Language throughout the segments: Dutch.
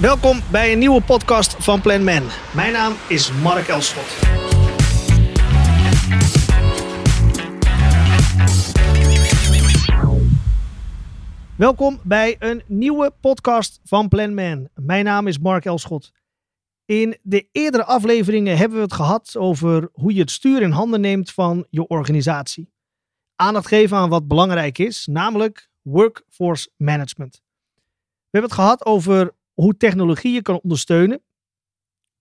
Welkom bij een nieuwe podcast van Plan Man. Mijn naam is Mark Elschot. Welkom bij een nieuwe podcast van Plan Man. Mijn naam is Mark Elschot. In de eerdere afleveringen hebben we het gehad over hoe je het stuur in handen neemt van je organisatie. Aandacht geven aan wat belangrijk is, namelijk workforce management. We hebben het gehad over hoe technologie je kan ondersteunen.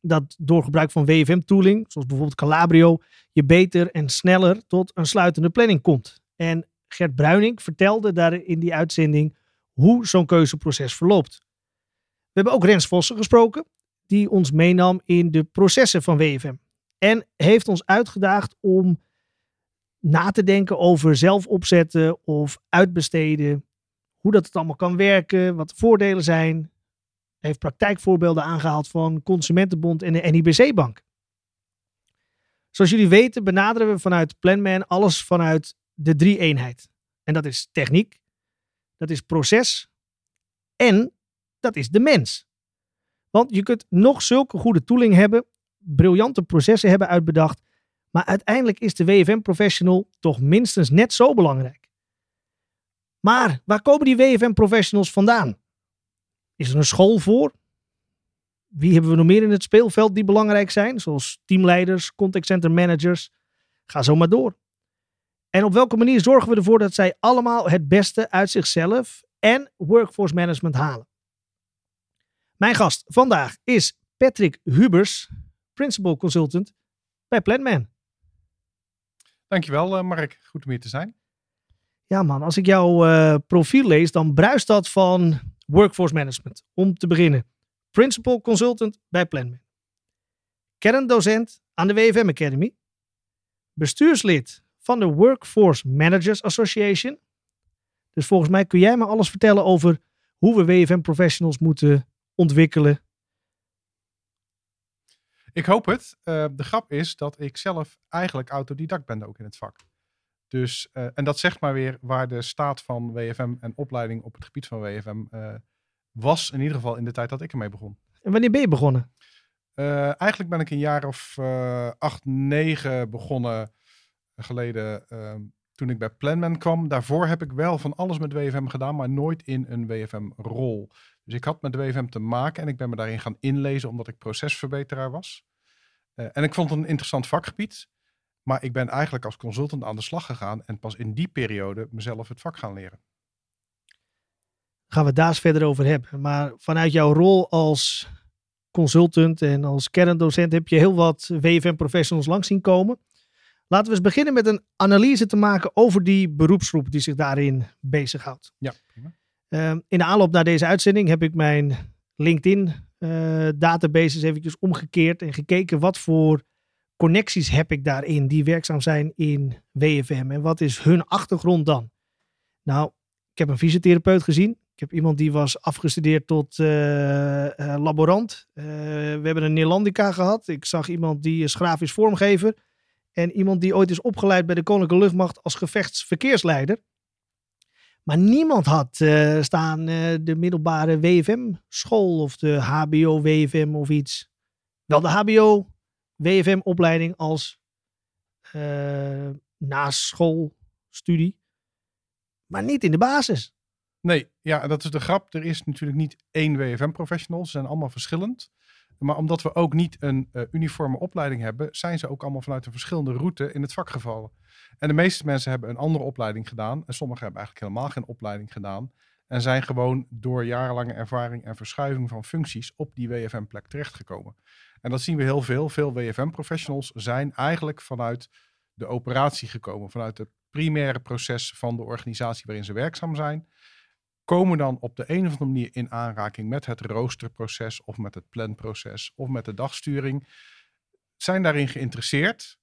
Dat door gebruik van WFM-tooling, zoals bijvoorbeeld Calabrio, je beter en sneller tot een sluitende planning komt. En Gert Bruining vertelde daar in die uitzending hoe zo'n keuzeproces verloopt. We hebben ook Rens Vossen gesproken, die ons meenam in de processen van WFM. En heeft ons uitgedaagd om na te denken over zelf opzetten of uitbesteden. Hoe dat het allemaal kan werken, wat de voordelen zijn. Heeft praktijkvoorbeelden aangehaald van Consumentenbond en de NIBC-bank. Zoals jullie weten benaderen we vanuit Planman alles vanuit de drie eenheid. En dat is techniek, dat is proces en dat is de mens. Want je kunt nog zulke goede tooling hebben, briljante processen hebben uitbedacht, maar uiteindelijk is de WFM-professional toch minstens net zo belangrijk. Maar waar komen die WFM-professionals vandaan? Is er een school voor? Wie hebben we nog meer in het speelveld die belangrijk zijn? Zoals teamleiders, contact center managers. Ga zo maar door. En op welke manier zorgen we ervoor dat zij allemaal het beste uit zichzelf en workforce management halen? Mijn gast vandaag is Patrick Hubers, Principal Consultant bij Planman. Dankjewel, uh, Mark. Goed om hier te zijn. Ja, man. Als ik jouw uh, profiel lees, dan bruist dat van workforce management. Om te beginnen. Principal Consultant bij Planman. Kerndocent aan de WFM Academy. Bestuurslid van de Workforce Managers Association. Dus volgens mij kun jij me alles vertellen over hoe we WFM professionals moeten ontwikkelen. Ik hoop het. Uh, de grap is dat ik zelf eigenlijk autodidact ben ook in het vak. Dus, uh, en dat zegt maar weer waar de staat van WFM en opleiding op het gebied van WFM uh, was, in ieder geval in de tijd dat ik ermee begon. En wanneer ben je begonnen? eigenlijk ben ik een jaar of acht, negen begonnen geleden ehm, toen ik bij Planman kwam. Daarvoor heb ik wel van alles met WFM gedaan, maar nooit in een WFM-rol. Dus ik had met WFM te maken en ik ben me daarin gaan inlezen omdat ik procesverbeteraar was. En ik vond het een interessant vakgebied. Maar ik ben eigenlijk als consultant aan de slag gegaan en pas in die periode mezelf het vak gaan leren. Gaan we het daar eens verder over hebben. Maar vanuit jouw rol als consultant en als kerndocent heb je heel wat WFM-professionals langs zien komen. Laten we eens beginnen met een analyse te maken over die beroepsgroep die zich daarin bezighoudt. Ja, prima. Uh, in de aanloop naar deze uitzending heb ik mijn LinkedIn uh, databases eventjes omgekeerd en gekeken wat voor connecties heb ik daarin die werkzaam zijn in WFM en wat is hun achtergrond dan? Nou, ik heb een fysiotherapeut gezien. Ik heb iemand die was afgestudeerd tot uh, uh, laborant. we hebben een Neerlandica gehad. Ik zag iemand die is grafisch vormgever. En iemand die ooit is opgeleid bij de Koninklijke Luchtmacht als gevechtsverkeersleider. Maar niemand had staan de middelbare WFM-school of de HBO-WFM of iets. Wel de HBO-WFM-opleiding als uh, naschoolstudie. Maar niet in de basis. Nee, ja, dat is de grap. Er is natuurlijk niet één WFM-professional. Ze zijn allemaal verschillend. Maar omdat we ook niet een uh, uniforme opleiding hebben, zijn ze ook allemaal vanuit een verschillende route in het vak gevallen. En de meeste mensen hebben een andere opleiding gedaan. En sommigen hebben eigenlijk helemaal geen opleiding gedaan. En zijn gewoon door jarenlange ervaring en verschuiving van functies op die WFM-plek terechtgekomen. En dat zien we heel veel. Veel WFM-professionals zijn eigenlijk vanuit de operatie gekomen, vanuit het primaire proces van de organisatie waarin ze werkzaam zijn komen dan op de een of andere manier in aanraking met het roosterproces of met het planproces of met de dagsturing, zijn daarin geïnteresseerd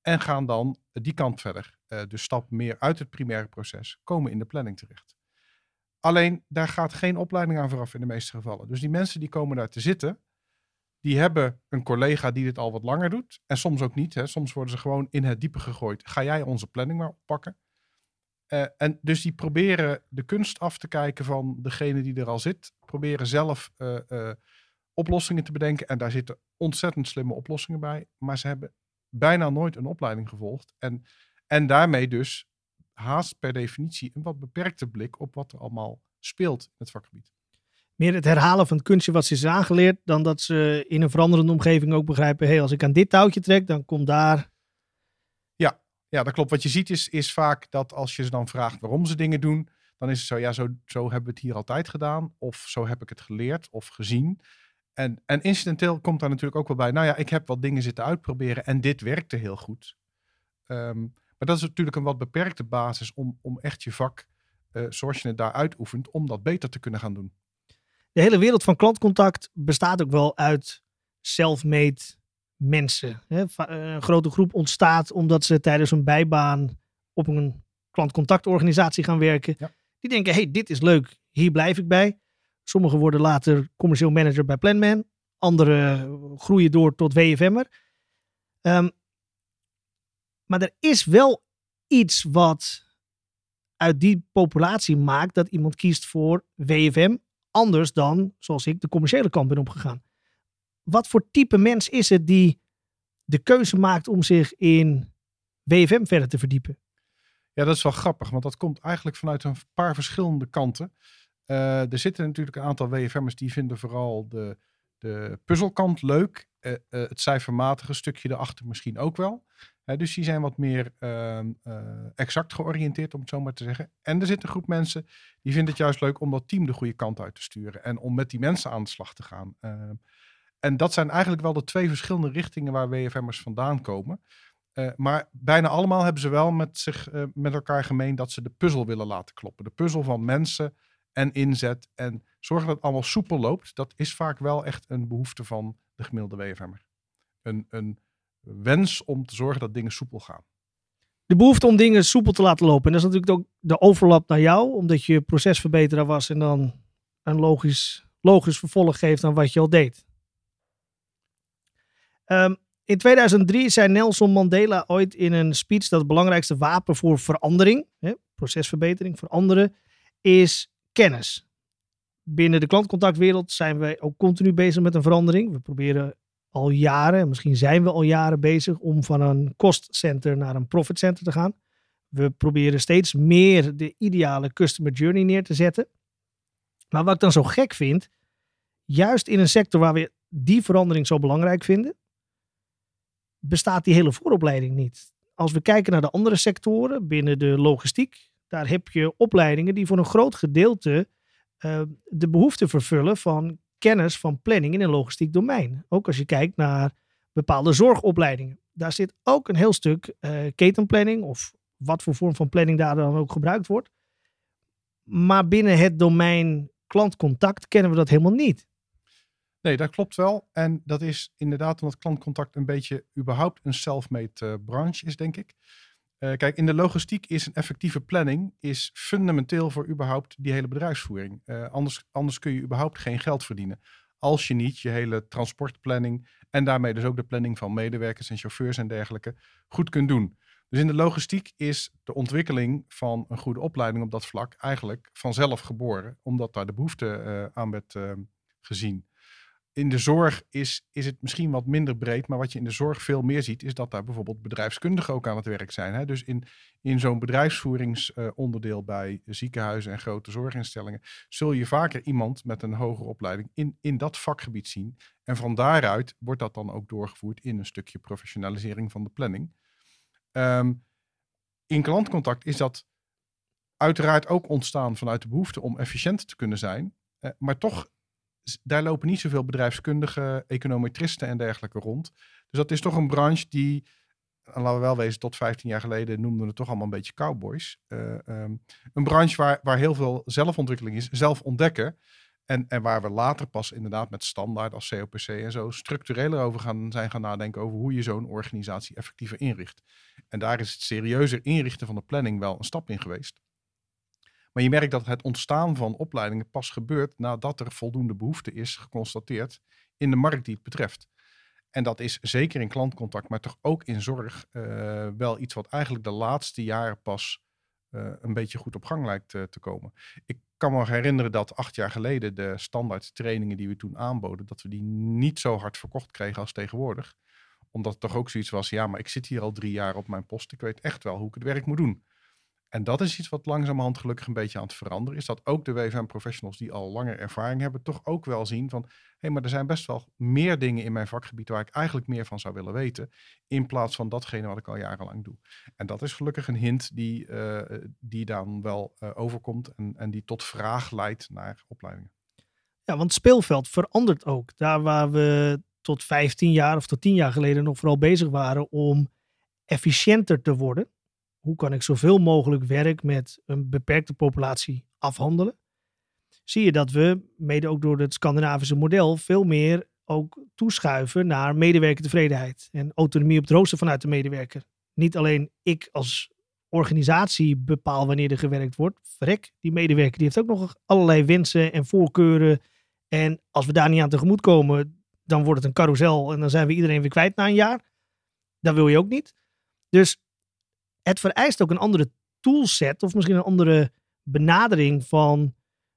en gaan dan die kant verder. Uh, dus stap meer uit het primaire proces, komen in de planning terecht. Alleen daar gaat geen opleiding aan vooraf in de meeste gevallen. Dus die mensen die komen daar te zitten, die hebben een collega die dit al wat langer doet. En soms ook niet. Hè. Soms worden ze gewoon in het diepe gegooid. Ga jij onze planning maar oppakken? Eh, en dus die proberen de kunst af te kijken van degene die er al zit. Proberen zelf eh, eh, oplossingen te bedenken. En daar zitten ontzettend slimme oplossingen bij. Maar ze hebben bijna nooit een opleiding gevolgd. En, en daarmee dus haast per definitie een wat beperkte blik op wat er allemaal speelt in het vakgebied. Meer het herhalen van het kunstje wat ze is aangeleerd, dan dat ze in een veranderende omgeving ook begrijpen: hé, hey, als ik aan dit touwtje trek, dan komt daar. Ja, ja, dat klopt. Wat je ziet is, is vaak dat als je ze dan vraagt waarom ze dingen doen, dan is het zo, ja, zo, zo hebben we het hier altijd gedaan. Of zo heb ik het geleerd of gezien. En, en incidenteel komt daar natuurlijk ook wel bij, nou ja, ik heb wat dingen zitten uitproberen en dit werkte heel goed. Ehm, maar dat is natuurlijk een wat beperkte basis om, om echt je vak, uh, zoals je het daar uitoefent, om dat beter te kunnen gaan doen. De hele wereld van klantcontact bestaat ook wel uit self-made mensen. Hè? Een grote groep ontstaat omdat ze tijdens een bijbaan op een klantcontactorganisatie gaan werken. Ja. Die denken, hey, dit is leuk, hier blijf ik bij. Sommigen worden later commercieel manager bij Planman. Anderen groeien door tot WFM'er. Um, maar er is wel iets wat uit die populatie maakt dat iemand kiest voor WFM. Anders dan, zoals ik, de commerciële kant ben opgegaan. Wat voor type mens is het die de keuze maakt om zich in WFM verder te verdiepen? Ja, dat is wel grappig, want dat komt eigenlijk vanuit een paar verschillende kanten. Uh, er zitten natuurlijk een aantal WFM'ers die vinden vooral de, de puzzelkant leuk. Uh, uh, het cijfermatige stukje erachter misschien ook wel. dus die zijn wat meer ehm, exact georiënteerd, om het zo maar te zeggen. En er zit een groep mensen die vinden het juist leuk om dat team de goede kant uit te sturen. En om met die mensen aan de slag te gaan. Ehm, en dat zijn eigenlijk wel de twee verschillende richtingen waar WFM'ers vandaan komen. maar bijna allemaal hebben ze wel met, zich, met elkaar gemeen dat ze de puzzel willen laten kloppen. De puzzel van mensen en inzet en zorgen dat het allemaal soepel loopt, dat is vaak wel echt een behoefte van de gemiddelde WFM'er. Een, een wens om te zorgen dat dingen soepel gaan. De behoefte om dingen soepel te laten lopen. En dat is natuurlijk ook de overlap naar jou, omdat je procesverbeteraar was en dan een logisch, logisch vervolg geeft aan wat je al deed. Ehm, in 2003 zei Nelson Mandela ooit in een speech dat het belangrijkste wapen voor verandering, hè, procesverbetering, veranderen, is kennis. Binnen de klantcontactwereld zijn wij ook continu bezig met een verandering. We proberen al jaren, misschien zijn we al jaren bezig om van een cost center naar een profit center te gaan. We proberen steeds meer de ideale customer journey neer te zetten. Maar wat ik dan zo gek vind, juist in een sector waar we die verandering zo belangrijk vinden, bestaat die hele vooropleiding niet. Als we kijken naar de andere sectoren binnen de logistiek, daar heb je opleidingen die voor een groot gedeelte uh, de behoefte vervullen van kennis van planning in een logistiek domein. Ook als je kijkt naar bepaalde zorgopleidingen. Daar zit ook een heel stuk uh, ketenplanning of wat voor vorm van planning daar dan ook gebruikt wordt. Maar binnen het domein klantcontact kennen we dat helemaal niet. Nee, dat klopt wel. En dat is inderdaad omdat klantcontact een beetje überhaupt een self-made uh, branche is, denk ik. Uh, kijk, in de logistiek is een effectieve planning is fundamenteel voor überhaupt die hele bedrijfsvoering. Uh, anders, anders kun je überhaupt geen geld verdienen. Als je niet je hele transportplanning en daarmee dus ook de planning van medewerkers en chauffeurs en dergelijke goed kunt doen. Dus in de logistiek is de ontwikkeling van een goede opleiding op dat vlak eigenlijk vanzelf geboren, omdat daar de behoefte uh, aan werd gezien in de zorg is, is het misschien wat minder breed. Maar wat je in de zorg veel meer ziet, is dat daar bijvoorbeeld bedrijfskundigen ook aan het werk zijn. Hè? Dus in, in zo'n bedrijfsvoeringsonderdeel bij ziekenhuizen en grote zorginstellingen, zul je vaker iemand met een hogere opleiding in, in dat vakgebied zien. En van daaruit wordt dat dan ook doorgevoerd in een stukje professionalisering van de planning. Um, in klantcontact is dat uiteraard ook ontstaan vanuit de behoefte om efficiënt te kunnen zijn. Uh, maar toch daar lopen niet zoveel bedrijfskundige econometristen en dergelijke rond. Dus dat is toch een branche die, laten we wel wezen, tot 15 jaar geleden noemden we het toch allemaal een beetje cowboys. Uh, um, een branche waar, waar heel veel zelfontwikkeling is, zelf ontdekken. En, en waar we later pas inderdaad met standaard als COPC en zo structureler over gaan, zijn gaan nadenken over hoe je zo'n organisatie effectiever inricht. En daar is het serieuzer inrichten van de planning wel een stap in geweest. Maar je merkt dat het ontstaan van opleidingen pas gebeurt nadat er voldoende behoefte is geconstateerd in de markt die het betreft. En dat is zeker in klantcontact, maar toch ook in zorg uh, wel iets wat eigenlijk de laatste jaren pas eh, een beetje goed op gang lijkt eh, te komen. Ik kan me herinneren dat acht jaar geleden de standaard trainingen die we toen aanboden, dat we die niet zo hard verkocht kregen als tegenwoordig. Omdat het toch ook zoiets was, ja, maar ik zit hier al drie jaar op mijn post. Ik weet echt wel hoe ik het werk moet doen. En dat is iets wat langzamerhand gelukkig een beetje aan het veranderen is. Dat ook de WFM-professionals die al langer ervaring hebben, toch ook wel zien van... hé, hey, maar er zijn best wel meer dingen in mijn vakgebied waar ik eigenlijk meer van zou willen weten. In plaats van datgene wat ik al jarenlang doe. En dat is gelukkig een hint die, uh, die dan wel uh, overkomt en, en die tot vraag leidt naar opleidingen. Ja, want het speelveld verandert ook. Daar waar we tot 15 jaar of tot 10 jaar geleden nog vooral bezig waren om efficiënter te worden hoe kan ik zoveel mogelijk werk met een beperkte populatie afhandelen, zie je dat we, mede ook door het Scandinavische model, veel meer ook toeschuiven naar medewerkertevredenheid en autonomie op het rooster vanuit de medewerker. Niet alleen ik als organisatie bepaal wanneer er gewerkt wordt. Verrek, die medewerker die heeft ook nog allerlei wensen en voorkeuren. En als we daar niet aan tegemoet komen, dan wordt het een carousel en dan zijn we iedereen weer kwijt na een jaar. Dat wil je ook niet. Dus het vereist ook een andere toolset of misschien een andere benadering van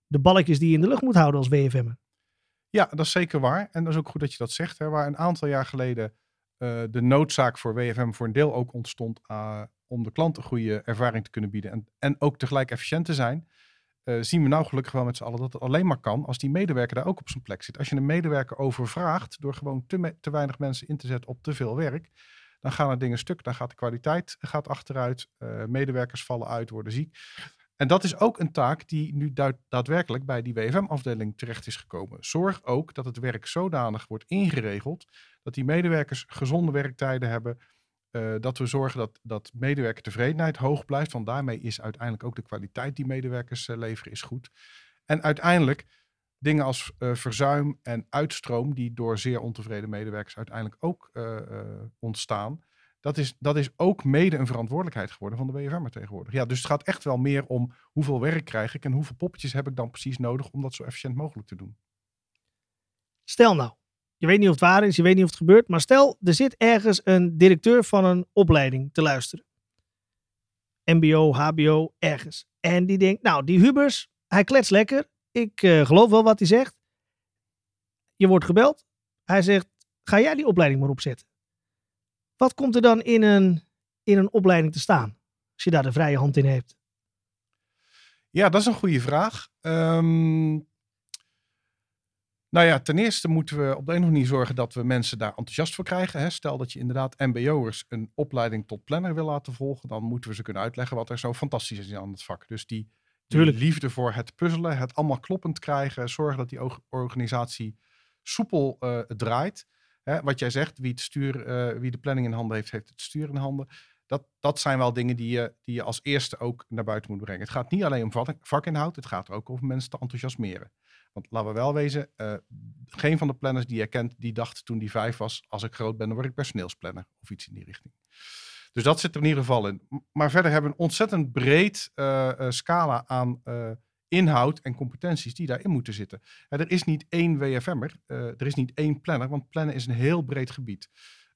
de balkjes die je in de lucht moet houden als WFM'er. Ja, dat is zeker waar. En dat is ook goed dat je dat zegt. Hè. Waar een aantal jaar geleden uh, de noodzaak voor WFM voor een deel ook ontstond uh, om de klant een goede ervaring te kunnen bieden en, en ook tegelijk efficiënt te zijn, uh, zien we nou gelukkig wel met z'n allen dat het alleen maar kan als die medewerker daar ook op zijn plek zit. Als je een medewerker overvraagt door gewoon te, te weinig mensen in te zetten op te veel werk, dan gaan er dingen stuk. Dan gaat de kwaliteit gaat achteruit. Uh, medewerkers vallen uit, worden ziek. En dat is ook een taak die nu daadwerkelijk bij die WFM-afdeling terecht is gekomen. Zorg ook dat het werk zodanig wordt ingeregeld dat die medewerkers gezonde werktijden hebben. Uh, dat we zorgen dat, dat medewerkertevredenheid hoog blijft. Want daarmee is uiteindelijk ook de kwaliteit die medewerkers leveren is goed. En uiteindelijk dingen als uh, verzuim en uitstroom, die door zeer ontevreden medewerkers uiteindelijk ook uh, uh, ontstaan. Dat is, dat is ook mede een verantwoordelijkheid geworden van de WFM tegenwoordig. Ja, dus het gaat echt wel meer om hoeveel werk krijg ik en hoeveel poppetjes heb ik dan precies nodig om dat zo efficiënt mogelijk te doen. Stel nou, je weet niet of het waar is, je weet niet of het gebeurt, maar stel er zit ergens een directeur van een opleiding te luisteren. MBO, HBO, ergens. En die denkt, nou, die Hubers, hij klets lekker ik uh, geloof wel wat hij zegt. Je wordt gebeld. Hij zegt, ga jij die opleiding maar opzetten. Wat komt er dan in een, in een opleiding te staan? Als je daar de vrije hand in hebt. Ja, dat is een goede vraag. Um, nou ja, ten eerste moeten we op de een of andere manier zorgen dat we mensen daar enthousiast voor krijgen. Hè. Stel dat je inderdaad MBO'ers een opleiding tot planner wil laten volgen, dan moeten we ze kunnen uitleggen wat er zo fantastisch is aan het vak. Dus die Tuurlijk. liefde voor het puzzelen, het allemaal kloppend krijgen, zorgen dat die organisatie soepel uh, draait. Hè, wat jij zegt, wie, het stuur, uh, wie de planning in handen heeft, heeft het stuur in handen. Dat, dat zijn wel dingen die je, die je als eerste ook naar buiten moet brengen. Het gaat niet alleen om vakinhoud, het gaat er ook om mensen te enthousiasmeren. Want laten we wel wezen, uh, geen van de planners die je kent, die dacht toen die vijf was, als ik groot ben, dan word ik personeelsplanner of iets in die richting. Dus dat zit er in ieder geval in. Maar verder hebben we een ontzettend breed uh, uh, scala aan uh, inhoud en competenties die daarin moeten zitten. er is niet één WFM'er, er is niet één planner, want plannen is een heel breed gebied.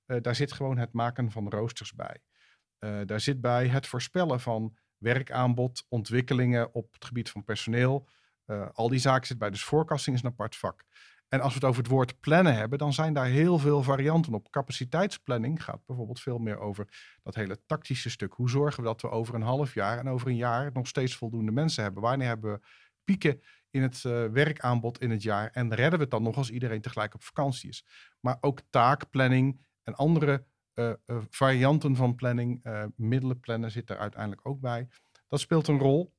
daar zit gewoon het maken van roosters bij. daar zit bij het voorspellen van werkaanbod, ontwikkelingen op het gebied van personeel. al die zaken zit bij. Dus forecasting is een apart vak. En als we het over het woord plannen hebben, dan zijn daar heel veel varianten op. Capaciteitsplanning gaat bijvoorbeeld veel meer over dat hele tactische stuk. Hoe zorgen we dat we over een half jaar en over een jaar nog steeds voldoende mensen hebben? Wanneer hebben we pieken in het uh, werkaanbod in het jaar? En redden we het dan nog als iedereen tegelijk op vakantie is? Maar ook taakplanning en andere uh, uh, varianten van planning, middelen plannen zit er uiteindelijk ook bij. Dat speelt een rol.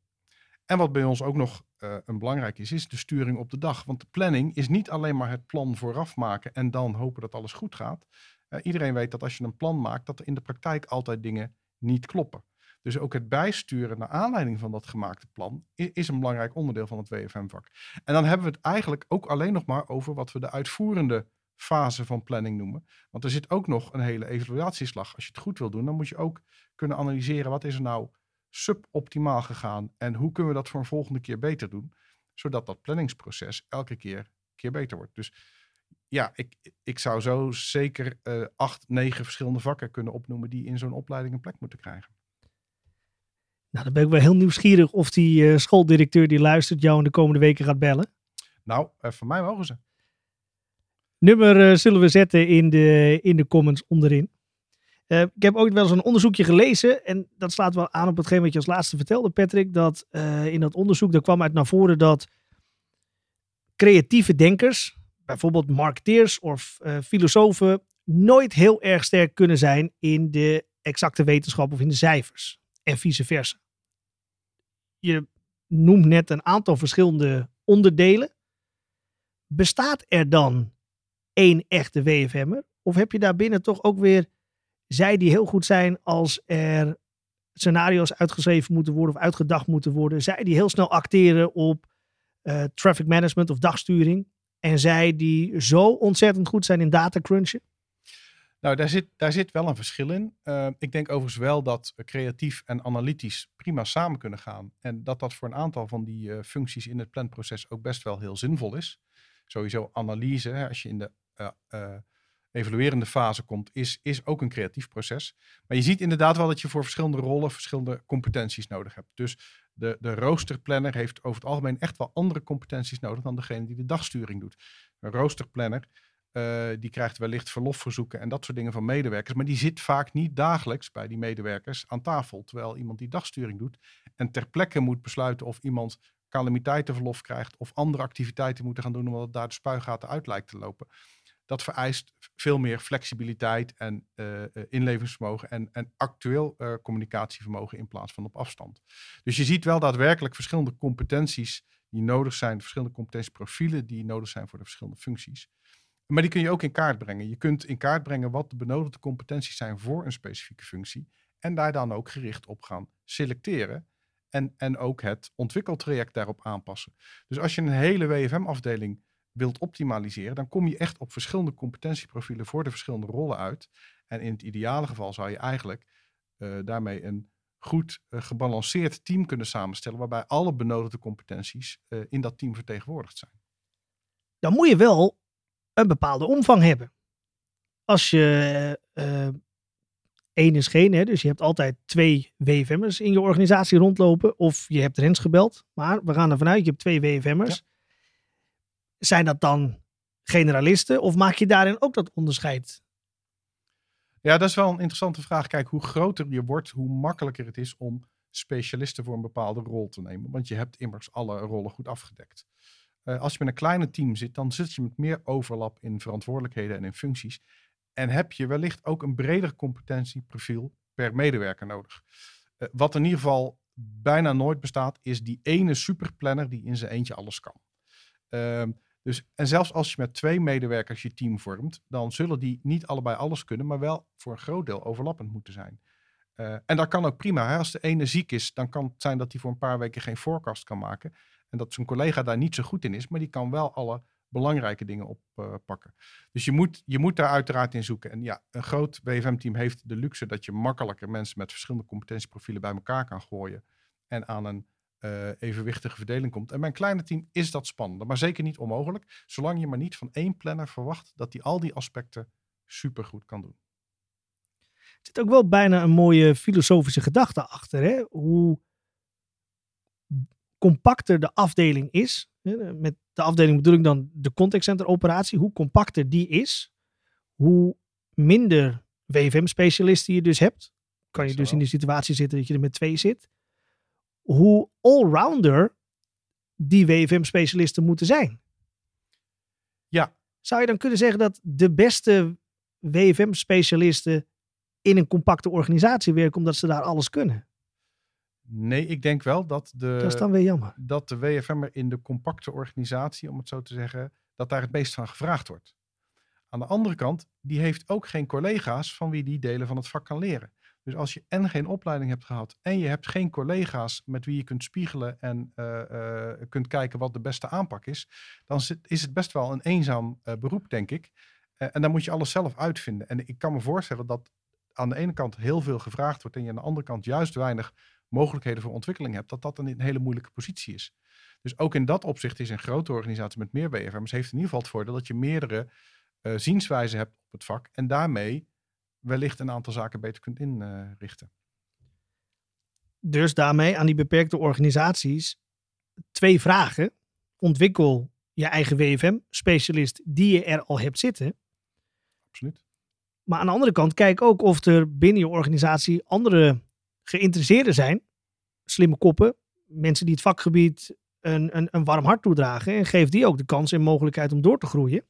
En wat bij ons ook nog uh, een belangrijk is, is de sturing op de dag. Want de planning is niet alleen maar het plan vooraf maken en dan hopen dat alles goed gaat. Uh, iedereen weet dat als je een plan maakt, dat er in de praktijk altijd dingen niet kloppen. Dus ook het bijsturen naar aanleiding van dat gemaakte plan is, is een belangrijk onderdeel van het WFM-vak. En dan hebben we het eigenlijk ook alleen nog maar over wat we de uitvoerende fase van planning noemen. Want er zit ook nog een hele evaluatieslag. Als je het goed wil doen, dan moet je ook kunnen analyseren wat is er nou suboptimaal gegaan en hoe kunnen we dat voor een volgende keer beter doen, zodat dat planningsproces elke keer, keer beter wordt. Dus ja, ik, ik zou zo zeker uh, acht, negen verschillende vakken kunnen opnoemen die in zo'n opleiding een plek moeten krijgen. Nou, dan ben ik wel heel nieuwsgierig of die uh, schooldirecteur die luistert jou in de komende weken gaat bellen. Nou, uh, voor mij mogen ze. Nummer zullen we zetten in de, in de comments onderin. Ik heb ook wel eens een onderzoekje gelezen en dat slaat wel aan op hetgeen wat je als laatste vertelde, Patrick. Dat in dat onderzoek, daar kwam uit naar voren dat creatieve denkers, bijvoorbeeld marketeers of filosofen, nooit heel erg sterk kunnen zijn in de exacte wetenschap of in de cijfers. En vice versa. Je noemt net een aantal verschillende onderdelen. Bestaat er dan één echte WFM'er? Of heb je daarbinnen toch ook weer zij die heel goed zijn als er scenario's uitgeschreven moeten worden of uitgedacht moeten worden? Zij die heel snel acteren op uh, traffic management of dagsturing? En zij die zo ontzettend goed zijn in data crunchen? Nou, daar zit, daar zit wel een verschil in. Uh, ik denk overigens wel dat creatief en analytisch prima samen kunnen gaan. En dat dat voor een aantal van die uh, functies in het planproces ook best wel heel zinvol is. Sowieso analyse, hè, als je in de evaluerende fase komt, is, is ook een creatief proces. Maar je ziet inderdaad wel dat je voor verschillende rollen verschillende competenties nodig hebt. Dus de, de roosterplanner heeft over het algemeen echt wel andere competenties nodig dan degene die de dagsturing doet. Een roosterplanner uh, die krijgt wellicht verlofverzoeken en dat soort dingen van medewerkers. Maar die zit vaak niet dagelijks bij die medewerkers aan tafel. Terwijl iemand die dagsturing doet en ter plekke moet besluiten of iemand calamiteitenverlof krijgt of andere activiteiten moeten gaan doen omdat het daar de spuigaten uit lijkt te lopen. Dat vereist veel meer flexibiliteit en uh, inlevingsvermogen en, en actueel uh, communicatievermogen in plaats van op afstand. Dus je ziet wel daadwerkelijk verschillende competenties die nodig zijn, verschillende competentieprofielen die nodig zijn voor de verschillende functies. Maar die kun je ook in kaart brengen. Je kunt in kaart brengen wat de benodigde competenties zijn voor een specifieke functie. En daar dan ook gericht op gaan selecteren. En, en ook het ontwikkeltraject daarop aanpassen. Dus als je een hele WFM-afdeling wilt optimaliseren, dan kom je echt op verschillende competentieprofielen voor de verschillende rollen uit. En in het ideale geval zou je eigenlijk uh, daarmee een goed uh, gebalanceerd team kunnen samenstellen, waarbij alle benodigde competenties uh, in dat team vertegenwoordigd zijn. Dan moet je wel een bepaalde omvang hebben. Als je één is geen, hè, dus je hebt altijd twee WFM'ers in je organisatie rondlopen, of je hebt Rens gebeld, maar we gaan ervan uit, je hebt twee WFM'ers. Zijn dat dan generalisten of maak je daarin ook dat onderscheid? Ja, dat is wel een interessante vraag. Kijk, hoe groter je wordt, hoe makkelijker het is om specialisten voor een bepaalde rol te nemen. Want je hebt immers alle rollen goed afgedekt. Uh, als je met een kleine team zit, dan zit je met meer overlap in verantwoordelijkheden en in functies. En heb je wellicht ook een breder competentieprofiel per medewerker nodig. Uh, wat in ieder geval bijna nooit bestaat, is die ene superplanner die in zijn eentje alles kan. Uh, dus, en zelfs als je met twee medewerkers je team vormt, dan zullen die niet allebei alles kunnen, maar wel voor een groot deel overlappend moeten zijn. Uh, en dat kan ook prima. Als de ene ziek is, dan kan het zijn dat hij voor een paar weken geen forecast kan maken. En dat zijn collega daar niet zo goed in is, maar die kan wel alle belangrijke dingen oppakken. Uh, dus je moet, je moet daar uiteraard in zoeken. En ja, een groot BFM-team heeft de luxe dat je makkelijker mensen met verschillende competentieprofielen bij elkaar kan gooien. En aan een uh, evenwichtige verdeling komt. En bij een kleine team is dat spannender, maar zeker niet onmogelijk. Zolang je maar niet van één planner verwacht dat die al die aspecten supergoed kan doen. Er zit ook wel bijna een mooie filosofische gedachte achter. Hè? Hoe compacter de afdeling is, met de afdeling bedoel ik dan de contact center operatie, hoe compacter die is, hoe minder WFM-specialisten je dus hebt, kan je dus in die situatie zitten dat je er met twee zit, hoe allrounder die WFM-specialisten moeten zijn. Ja. Zou je dan kunnen zeggen dat de beste WFM-specialisten in een compacte organisatie werken omdat ze daar alles kunnen? Nee, ik denk wel dat de, dat is dan weer jammer. dat de WFM'er in de compacte organisatie, om het zo te zeggen, dat daar het meest van gevraagd wordt. Aan de andere kant, die heeft ook geen collega's van wie die delen van het vak kan leren. Dus als je en geen opleiding hebt gehad en je hebt geen collega's met wie je kunt spiegelen en uh, uh, kunt kijken wat de beste aanpak is, dan is het best wel een eenzaam uh, beroep, denk ik. en dan moet je alles zelf uitvinden. En ik kan me voorstellen dat aan de ene kant heel veel gevraagd wordt en je aan de andere kant juist weinig mogelijkheden voor ontwikkeling hebt, dat dat een, hele moeilijke positie is. Dus ook in dat opzicht is een grote organisatie met meer BFM's heeft in ieder geval het voordeel dat je meerdere zienswijzen hebt op het vak en daarmee wellicht een aantal zaken beter kunt inrichten. Dus daarmee aan die beperkte organisaties twee vragen. Ontwikkel je eigen WFM-specialist die je er al hebt zitten. Absoluut. Maar aan de andere kant, kijk ook of er binnen je organisatie andere geïnteresseerden zijn. Slimme koppen, mensen die het vakgebied een, een, een warm hart toedragen. En geef die ook de kans en mogelijkheid om door te groeien.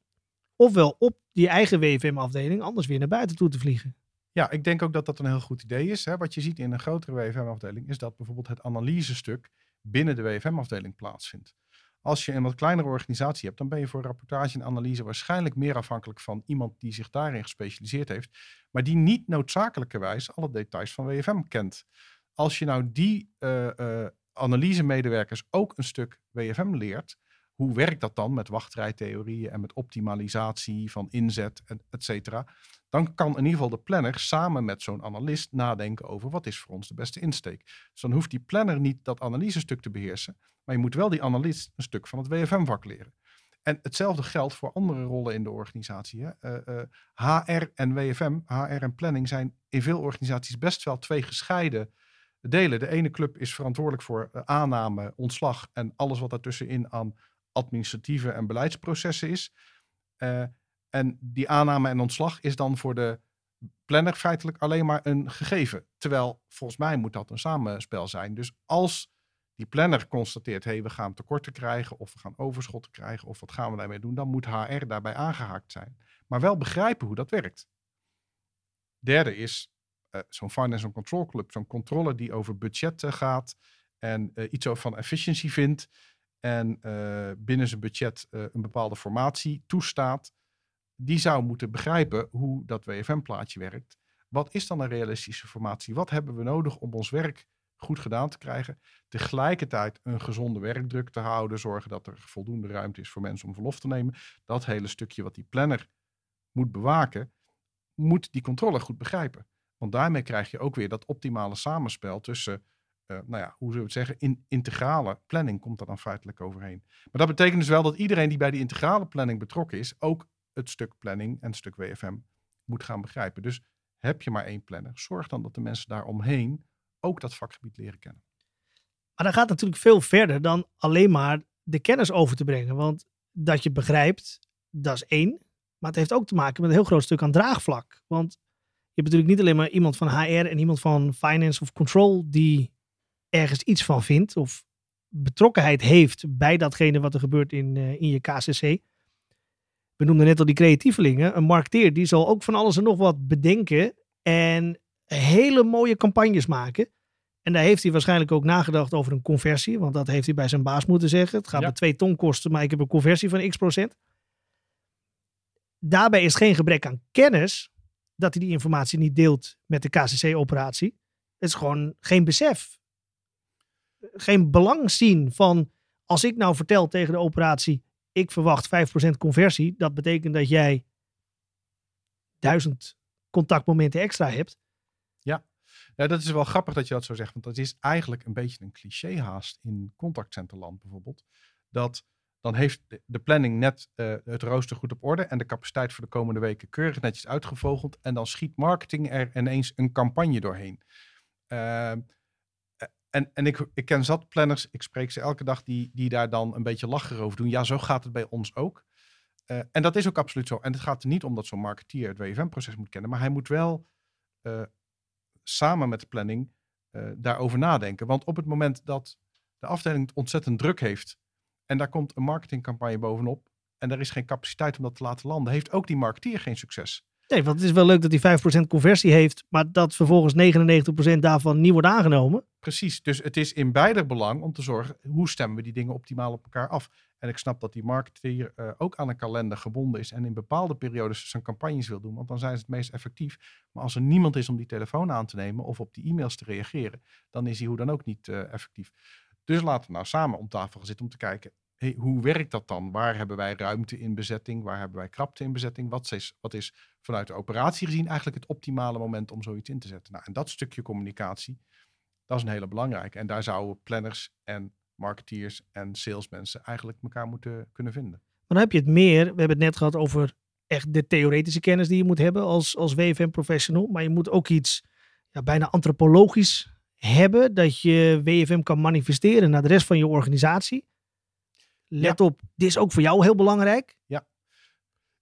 Ofwel op die eigen WFM-afdeling anders weer naar buiten toe te vliegen. Ja, ik denk ook dat dat een heel goed idee is. Hè. Wat je ziet in een grotere WFM-afdeling is dat bijvoorbeeld het analysestuk binnen de WFM-afdeling plaatsvindt. Als je een wat kleinere organisatie hebt, dan ben je voor rapportage en analyse waarschijnlijk meer afhankelijk van iemand die zich daarin gespecialiseerd heeft, maar die niet noodzakelijkerwijs alle details van WFM kent. Als je nou die uh, uh, analysemedewerkers ook een stuk WFM leert, hoe werkt dat dan met wachtrijtheorieën en met optimalisatie van inzet, et? Dan kan in ieder geval de planner samen met zo'n analist nadenken over wat is voor ons de beste insteek. Dus dan hoeft die planner niet dat analysestuk te beheersen, maar je moet wel die analist een stuk van het WFM-vak leren. En hetzelfde geldt voor andere rollen in de organisatie. Hè. Uh, uh, HR en WFM, HR en planning zijn in veel organisaties best wel twee gescheiden delen. De ene club is verantwoordelijk voor uh, aanname, ontslag en alles wat daartussenin aan administratieve en beleidsprocessen is. Uh, en die aanname en ontslag is dan voor de planner feitelijk alleen maar een gegeven. Terwijl volgens mij moet dat een samenspel zijn. Dus als die planner constateert, hé, hey, we gaan tekorten krijgen of we gaan overschotten krijgen of wat gaan we daarmee doen, dan moet HR daarbij aangehaakt zijn. Maar wel begrijpen hoe dat werkt. Derde is uh, zo'n finance and control club, zo'n controle die over budgetten gaat en uh, iets over van efficiëntie vindt en uh, binnen zijn budget een bepaalde formatie toestaat die zou moeten begrijpen hoe dat WFM-plaatje werkt. Wat is dan een realistische formatie? Wat hebben we nodig om ons werk goed gedaan te krijgen? Tegelijkertijd een gezonde werkdruk te houden, zorgen dat er voldoende ruimte is voor mensen om verlof te nemen. Dat hele stukje wat die planner moet bewaken, moet die controle goed begrijpen. Want daarmee krijg je ook weer dat optimale samenspel tussen, uh, nou ja, hoe zullen we het zeggen, in, integrale planning komt er dan feitelijk overheen. Maar dat betekent dus wel dat iedereen die bij die integrale planning betrokken is, ook het stuk planning en het stuk WFM moet gaan begrijpen. Dus heb je maar één planner, zorg dan dat de mensen daaromheen ook dat vakgebied leren kennen. Maar dat gaat natuurlijk veel verder dan alleen maar de kennis over te brengen. Want dat je begrijpt, dat is één. Maar het heeft ook te maken met een heel groot stuk aan draagvlak. Want je hebt natuurlijk niet alleen maar iemand van HR en iemand van finance of control die ergens iets van vindt of betrokkenheid heeft bij datgene wat er gebeurt in, uh, in je KCC we noemden net al die creatievelingen. Een marketeer die zal ook van alles en nog wat bedenken. En hele mooie campagnes maken. En daar heeft hij waarschijnlijk ook nagedacht over een conversie. Want dat heeft hij bij zijn baas moeten zeggen. Het gaat ja. me twee ton kosten, maar ik heb een conversie van x procent. Daarbij is geen gebrek aan kennis dat hij die informatie niet deelt met de KCC-operatie. Het is gewoon geen besef. Geen belang zien van als ik nou vertel tegen de operatie ik verwacht 5% conversie. Dat betekent dat jij 1000 contactmomenten extra hebt. Ja. ja, dat is wel grappig dat je dat zo zegt. Want dat is eigenlijk een beetje een cliché haast in contactcenterland bijvoorbeeld. Dat dan heeft de planning net uh, het rooster goed op orde en de capaciteit voor de komende weken keurig netjes uitgevogeld. En dan schiet marketing er ineens een campagne doorheen. Uh, en, en ik, ik ken zat planners, ik spreek ze elke dag, die, die daar dan een beetje lachen over doen. Ja, zo gaat het bij ons ook. Uh, en dat is ook absoluut zo. En het gaat er niet om dat zo'n marketeer het WFM-proces moet kennen, maar hij moet wel uh, samen met de planning uh, daarover nadenken. Want op het moment dat de afdeling het ontzettend druk heeft en daar komt een marketingcampagne bovenop en er is geen capaciteit om dat te laten landen, heeft ook die marketeer geen succes. Nee, want het is wel leuk dat hij 5% conversie heeft, maar dat vervolgens 99% daarvan niet wordt aangenomen. Precies, dus het is in beide belang om te zorgen hoe stemmen we die dingen optimaal op elkaar af. En ik snap dat die marketeer uh, ook aan een kalender gebonden is en in bepaalde periodes zijn campagnes wil doen, want dan zijn ze het meest effectief. Maar als er niemand is om die telefoon aan te nemen of op die e-mails te reageren, dan is die hoe dan ook niet uh, effectief. Dus laten we nou samen om tafel gaan zitten om te kijken, hey, hoe werkt dat dan? Waar hebben wij ruimte in bezetting? Waar hebben wij krapte in bezetting? Wat is, wat is vanuit de operatie gezien eigenlijk het optimale moment om zoiets in te zetten? Nou, en dat stukje communicatie, dat is een hele belangrijke. En daar zouden planners en marketeers en salesmensen eigenlijk elkaar moeten kunnen vinden. Dan heb je het meer, we hebben het net gehad over echt de theoretische kennis die je moet hebben als, als WFM-professional. Maar je moet ook iets ja, bijna antropologisch hebben dat je WFM kan manifesteren naar de rest van je organisatie. Let op, dit is ook voor jou heel belangrijk.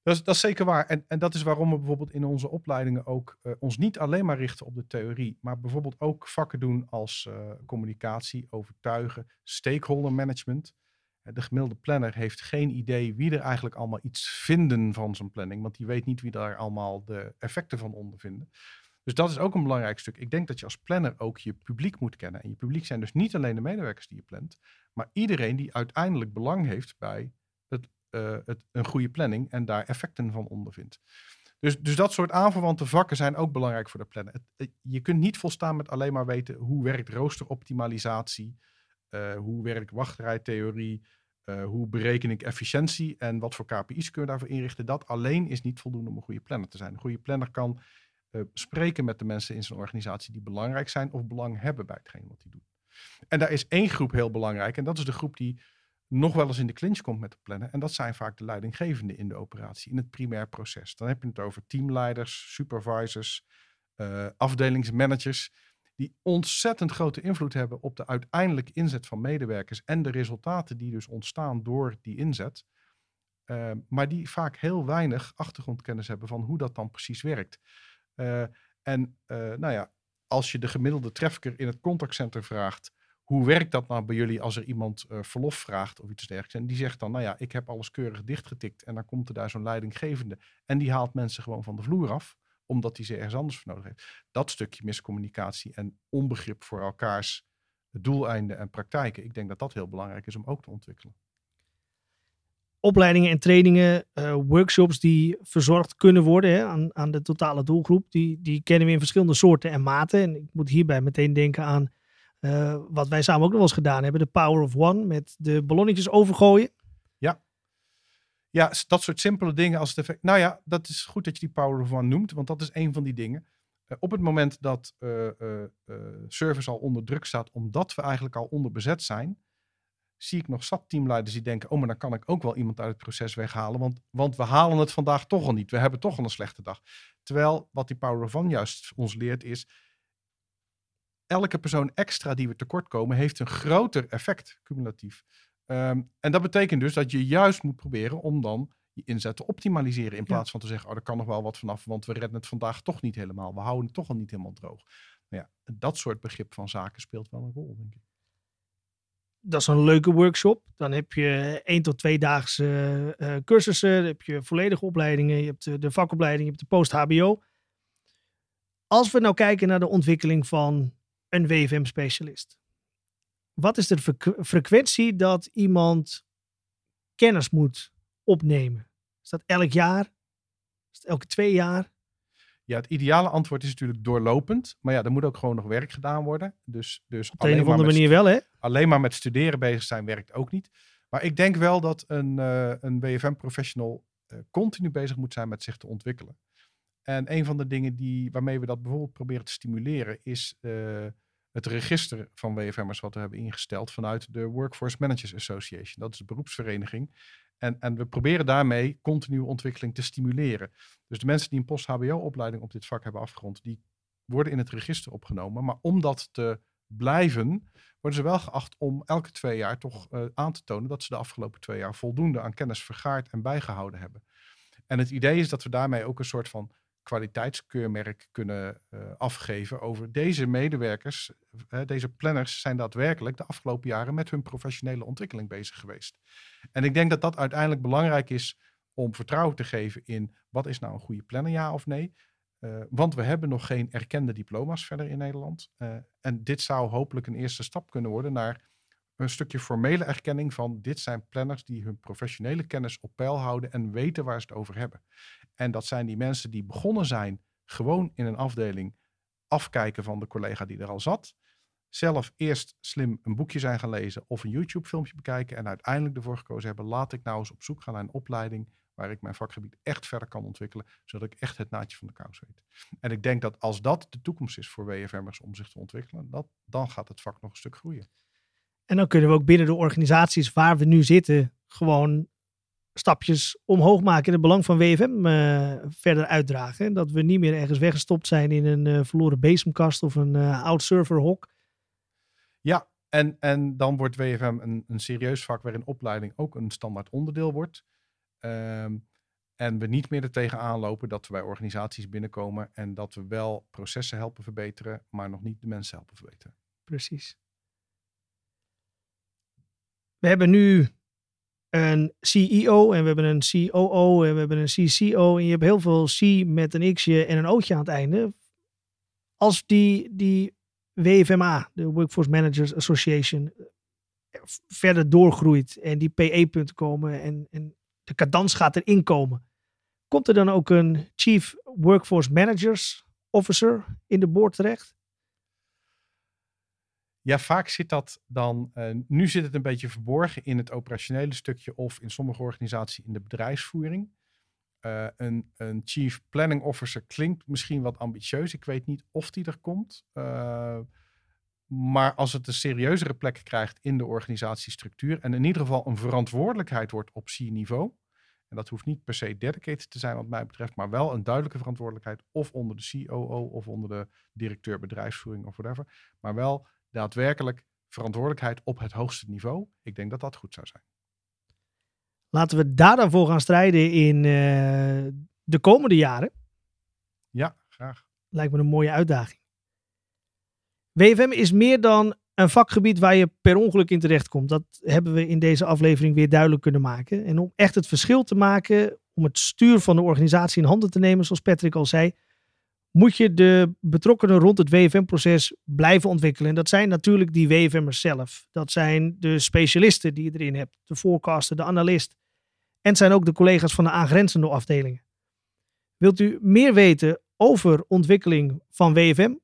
Dat is, dat is zeker waar. En, en dat is waarom we bijvoorbeeld in onze opleidingen ook eh, ons niet alleen maar richten op de theorie, maar bijvoorbeeld ook vakken doen als eh, communicatie, overtuigen, stakeholder management. Eh, De gemiddelde planner heeft geen idee wie er eigenlijk allemaal iets vinden van zijn planning, want die weet niet wie daar allemaal de effecten van ondervinden. Dus dat is ook een belangrijk stuk. Ik denk dat je als planner ook je publiek moet kennen. En je publiek zijn dus niet alleen de medewerkers die je plant, maar iedereen die uiteindelijk belang heeft bij eh, het, een goede planning en daar effecten van ondervindt. Dus, dus dat soort aanverwante vakken zijn ook belangrijk voor de planner. Het- je kunt niet volstaan met alleen maar weten hoe werkt roosteroptimalisatie, eh, hoe werkt wachtrijtheorie, eh, hoe bereken ik efficiëntie en wat voor KPI's kun je daarvoor inrichten. Dat alleen is niet voldoende om een goede planner te zijn. Een goede planner kan eh, spreken met de mensen in zijn organisatie die belangrijk zijn of belang hebben bij hetgeen wat hij doet. En daar is één groep heel belangrijk en dat is de groep die nog wel eens in de clinch komt met de planner. En dat zijn vaak de leidinggevenden in de operatie, in het primair proces. Dan heb je het over teamleiders, supervisors, eh, afdelingsmanagers, die ontzettend grote invloed hebben op de uiteindelijke inzet van medewerkers en de resultaten die dus ontstaan door die inzet. Eh, maar die vaak heel weinig achtergrondkennis hebben van hoe dat dan precies werkt. Eh, en nou ja, als je de gemiddelde trafficker in het contactcenter vraagt, hoe werkt dat nou bij jullie als er iemand eh, verlof vraagt of iets dergelijks? En die zegt dan, nou ja, ik heb alles keurig dichtgetikt en dan komt er daar zo'n leidinggevende en die haalt mensen gewoon van de vloer af, omdat hij ze ergens anders voor nodig heeft. Dat stukje miscommunicatie en onbegrip voor elkaars doeleinden en praktijken, ik denk dat dat heel belangrijk is om ook te ontwikkelen. Opleidingen en trainingen, eh, workshops die verzorgd kunnen worden hè, aan, aan de totale doelgroep, die, die kennen we in verschillende soorten en maten. En ik moet hierbij meteen denken aan eh, wat wij samen ook nog eens gedaan hebben, de Power of One, met de ballonnetjes overgooien. Ja, s- dat soort simpele dingen als het effect. Nou ja, dat is goed dat je die Power of One noemt, want dat is een van die dingen. Eh, op het moment dat service al onder druk staat, omdat we eigenlijk al onderbezet zijn, zie ik nog zat teamleiders die denken, oh, maar dan kan ik ook wel iemand uit het proces weghalen, want, want we halen het vandaag toch al niet. We hebben toch al een slechte dag. Terwijl wat die Power of One juist ons leert is, elke persoon extra die we tekort komen, heeft een groter effect cumulatief. Ehm, en dat betekent dus dat je juist moet proberen om dan je inzet te optimaliseren. In plaats van te zeggen, oh, er kan nog wel wat vanaf, want we redden het vandaag toch niet helemaal. We houden het toch al niet helemaal droog. Nou ja, dat soort begrip van zaken speelt wel een rol, denk ik. Dat is een leuke workshop. Dan heb je één tot twee daagse eh, cursussen, dan heb je volledige opleidingen, je hebt de, de vakopleiding, je hebt de post-HBO. Als we nou kijken naar de ontwikkeling van een WFM-specialist. Wat is de frequ- frequentie dat iemand kennis moet opnemen? Is dat elk jaar? Is het elke twee jaar? Ja, het ideale antwoord is natuurlijk doorlopend. Maar ja, er moet ook gewoon nog werk gedaan worden. Dus, dus Op de een of andere manier wel, hè? alleen maar met studeren bezig zijn werkt ook niet. Maar ik denk wel dat een, eh, een BFM-professional eh, continu bezig moet zijn met zich te ontwikkelen. En een van de dingen die, waarmee we dat bijvoorbeeld proberen te stimuleren, is eh, het register van WFM'ers wat we hebben ingesteld vanuit de Workforce Managers Association. Dat is de beroepsvereniging. En, en we proberen daarmee continue ontwikkeling te stimuleren. Dus de mensen die een post-HBO-opleiding op dit vak hebben afgerond, die worden in het register opgenomen. Maar om dat te blijven, worden ze wel geacht om elke twee jaar toch eh, aan te tonen dat ze de afgelopen twee jaar voldoende aan kennis vergaard en bijgehouden hebben. En het idee is dat we daarmee ook een soort van kwaliteitskeurmerk kunnen eh, afgeven over deze medewerkers, eh, deze planners zijn daadwerkelijk de afgelopen jaren met hun professionele ontwikkeling bezig geweest. En ik denk dat dat uiteindelijk belangrijk is om vertrouwen te geven in wat is nou een goede planner, ja of nee. Eh, want we hebben nog geen erkende diploma's verder in Nederland. En dit zou hopelijk een eerste stap kunnen worden naar een stukje formele erkenning van dit zijn planners die hun professionele kennis op peil houden en weten waar ze het over hebben. En dat zijn die mensen die begonnen zijn gewoon in een afdeling afkijken van de collega die er al zat. Zelf eerst slim een boekje zijn gaan lezen of een YouTube filmpje bekijken en uiteindelijk ervoor gekozen hebben, laat ik nou eens op zoek gaan naar een opleiding waar ik mijn vakgebied echt verder kan ontwikkelen, zodat ik echt het naadje van de kous weet. En ik denk dat als dat de toekomst is voor WFM'ers om zich te ontwikkelen, dat, dan gaat het vak nog een stuk groeien. En dan kunnen we ook binnen de organisaties waar we nu zitten, gewoon stapjes omhoog maken in het belang van WFM eh, verder uitdragen. En dat we niet meer ergens weggestopt zijn in een eh, verloren bezemkast of een eh, oud serverhok. En, en dan wordt WFM een, een serieus vak waarin opleiding ook een standaard onderdeel wordt. Ehm, en we niet meer er tegenaan lopen dat we bij organisaties binnenkomen en dat we wel processen helpen verbeteren, maar nog niet de mensen helpen verbeteren. Precies. We hebben nu een CEO en we hebben een COO en we hebben een CCO en je hebt heel veel C met een X'je en een O'tje aan het einde. Als die, die WFMA, de Workforce Managers Association, verder doorgroeit en die PE-punten komen en, en de cadans gaat erin komen, komt er dan ook een Chief Workforce Managers Officer in de board terecht? Ja, vaak zit dat dan. Uh, nu zit het een beetje verborgen in het operationele stukje of in sommige organisaties in de bedrijfsvoering. Uh, een, een, Chief Planning Officer klinkt misschien wat ambitieus. Ik weet niet of die er komt. Uh, maar als het een serieuzere plek krijgt in de organisatiestructuur en in ieder geval een verantwoordelijkheid wordt op C-niveau. En dat hoeft niet per se dedicated te zijn wat mij betreft, maar wel een duidelijke verantwoordelijkheid of onder de COO of onder de directeur bedrijfsvoering of whatever. Maar wel daadwerkelijk verantwoordelijkheid op het hoogste niveau. Ik denk dat dat goed zou zijn. Laten we daar dan voor gaan strijden in uh, de komende jaren. Ja, graag. Lijkt me een mooie uitdaging. WFM is meer dan een vakgebied waar je per ongeluk in terecht komt. Dat hebben we in deze aflevering weer duidelijk kunnen maken. En om echt het verschil te maken, om het stuur van de organisatie in handen te nemen, zoals Patrick al zei, moet je de betrokkenen rond het WFM-proces blijven ontwikkelen. En dat zijn natuurlijk die WFM'ers zelf. Dat zijn de specialisten die je erin hebt, de forecaster, de analist. En het zijn ook de collega's van de aangrenzende afdelingen. Wilt u meer weten over ontwikkeling van WFM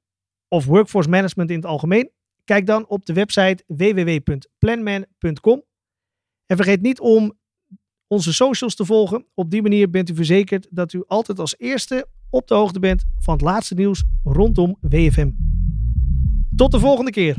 of workforce management in het algemeen? Kijk dan op de website www.planman.com. En vergeet niet om onze socials te volgen. Op die manier bent u verzekerd dat u altijd als eerste op de hoogte bent van het laatste nieuws rondom WFM. Tot de volgende keer.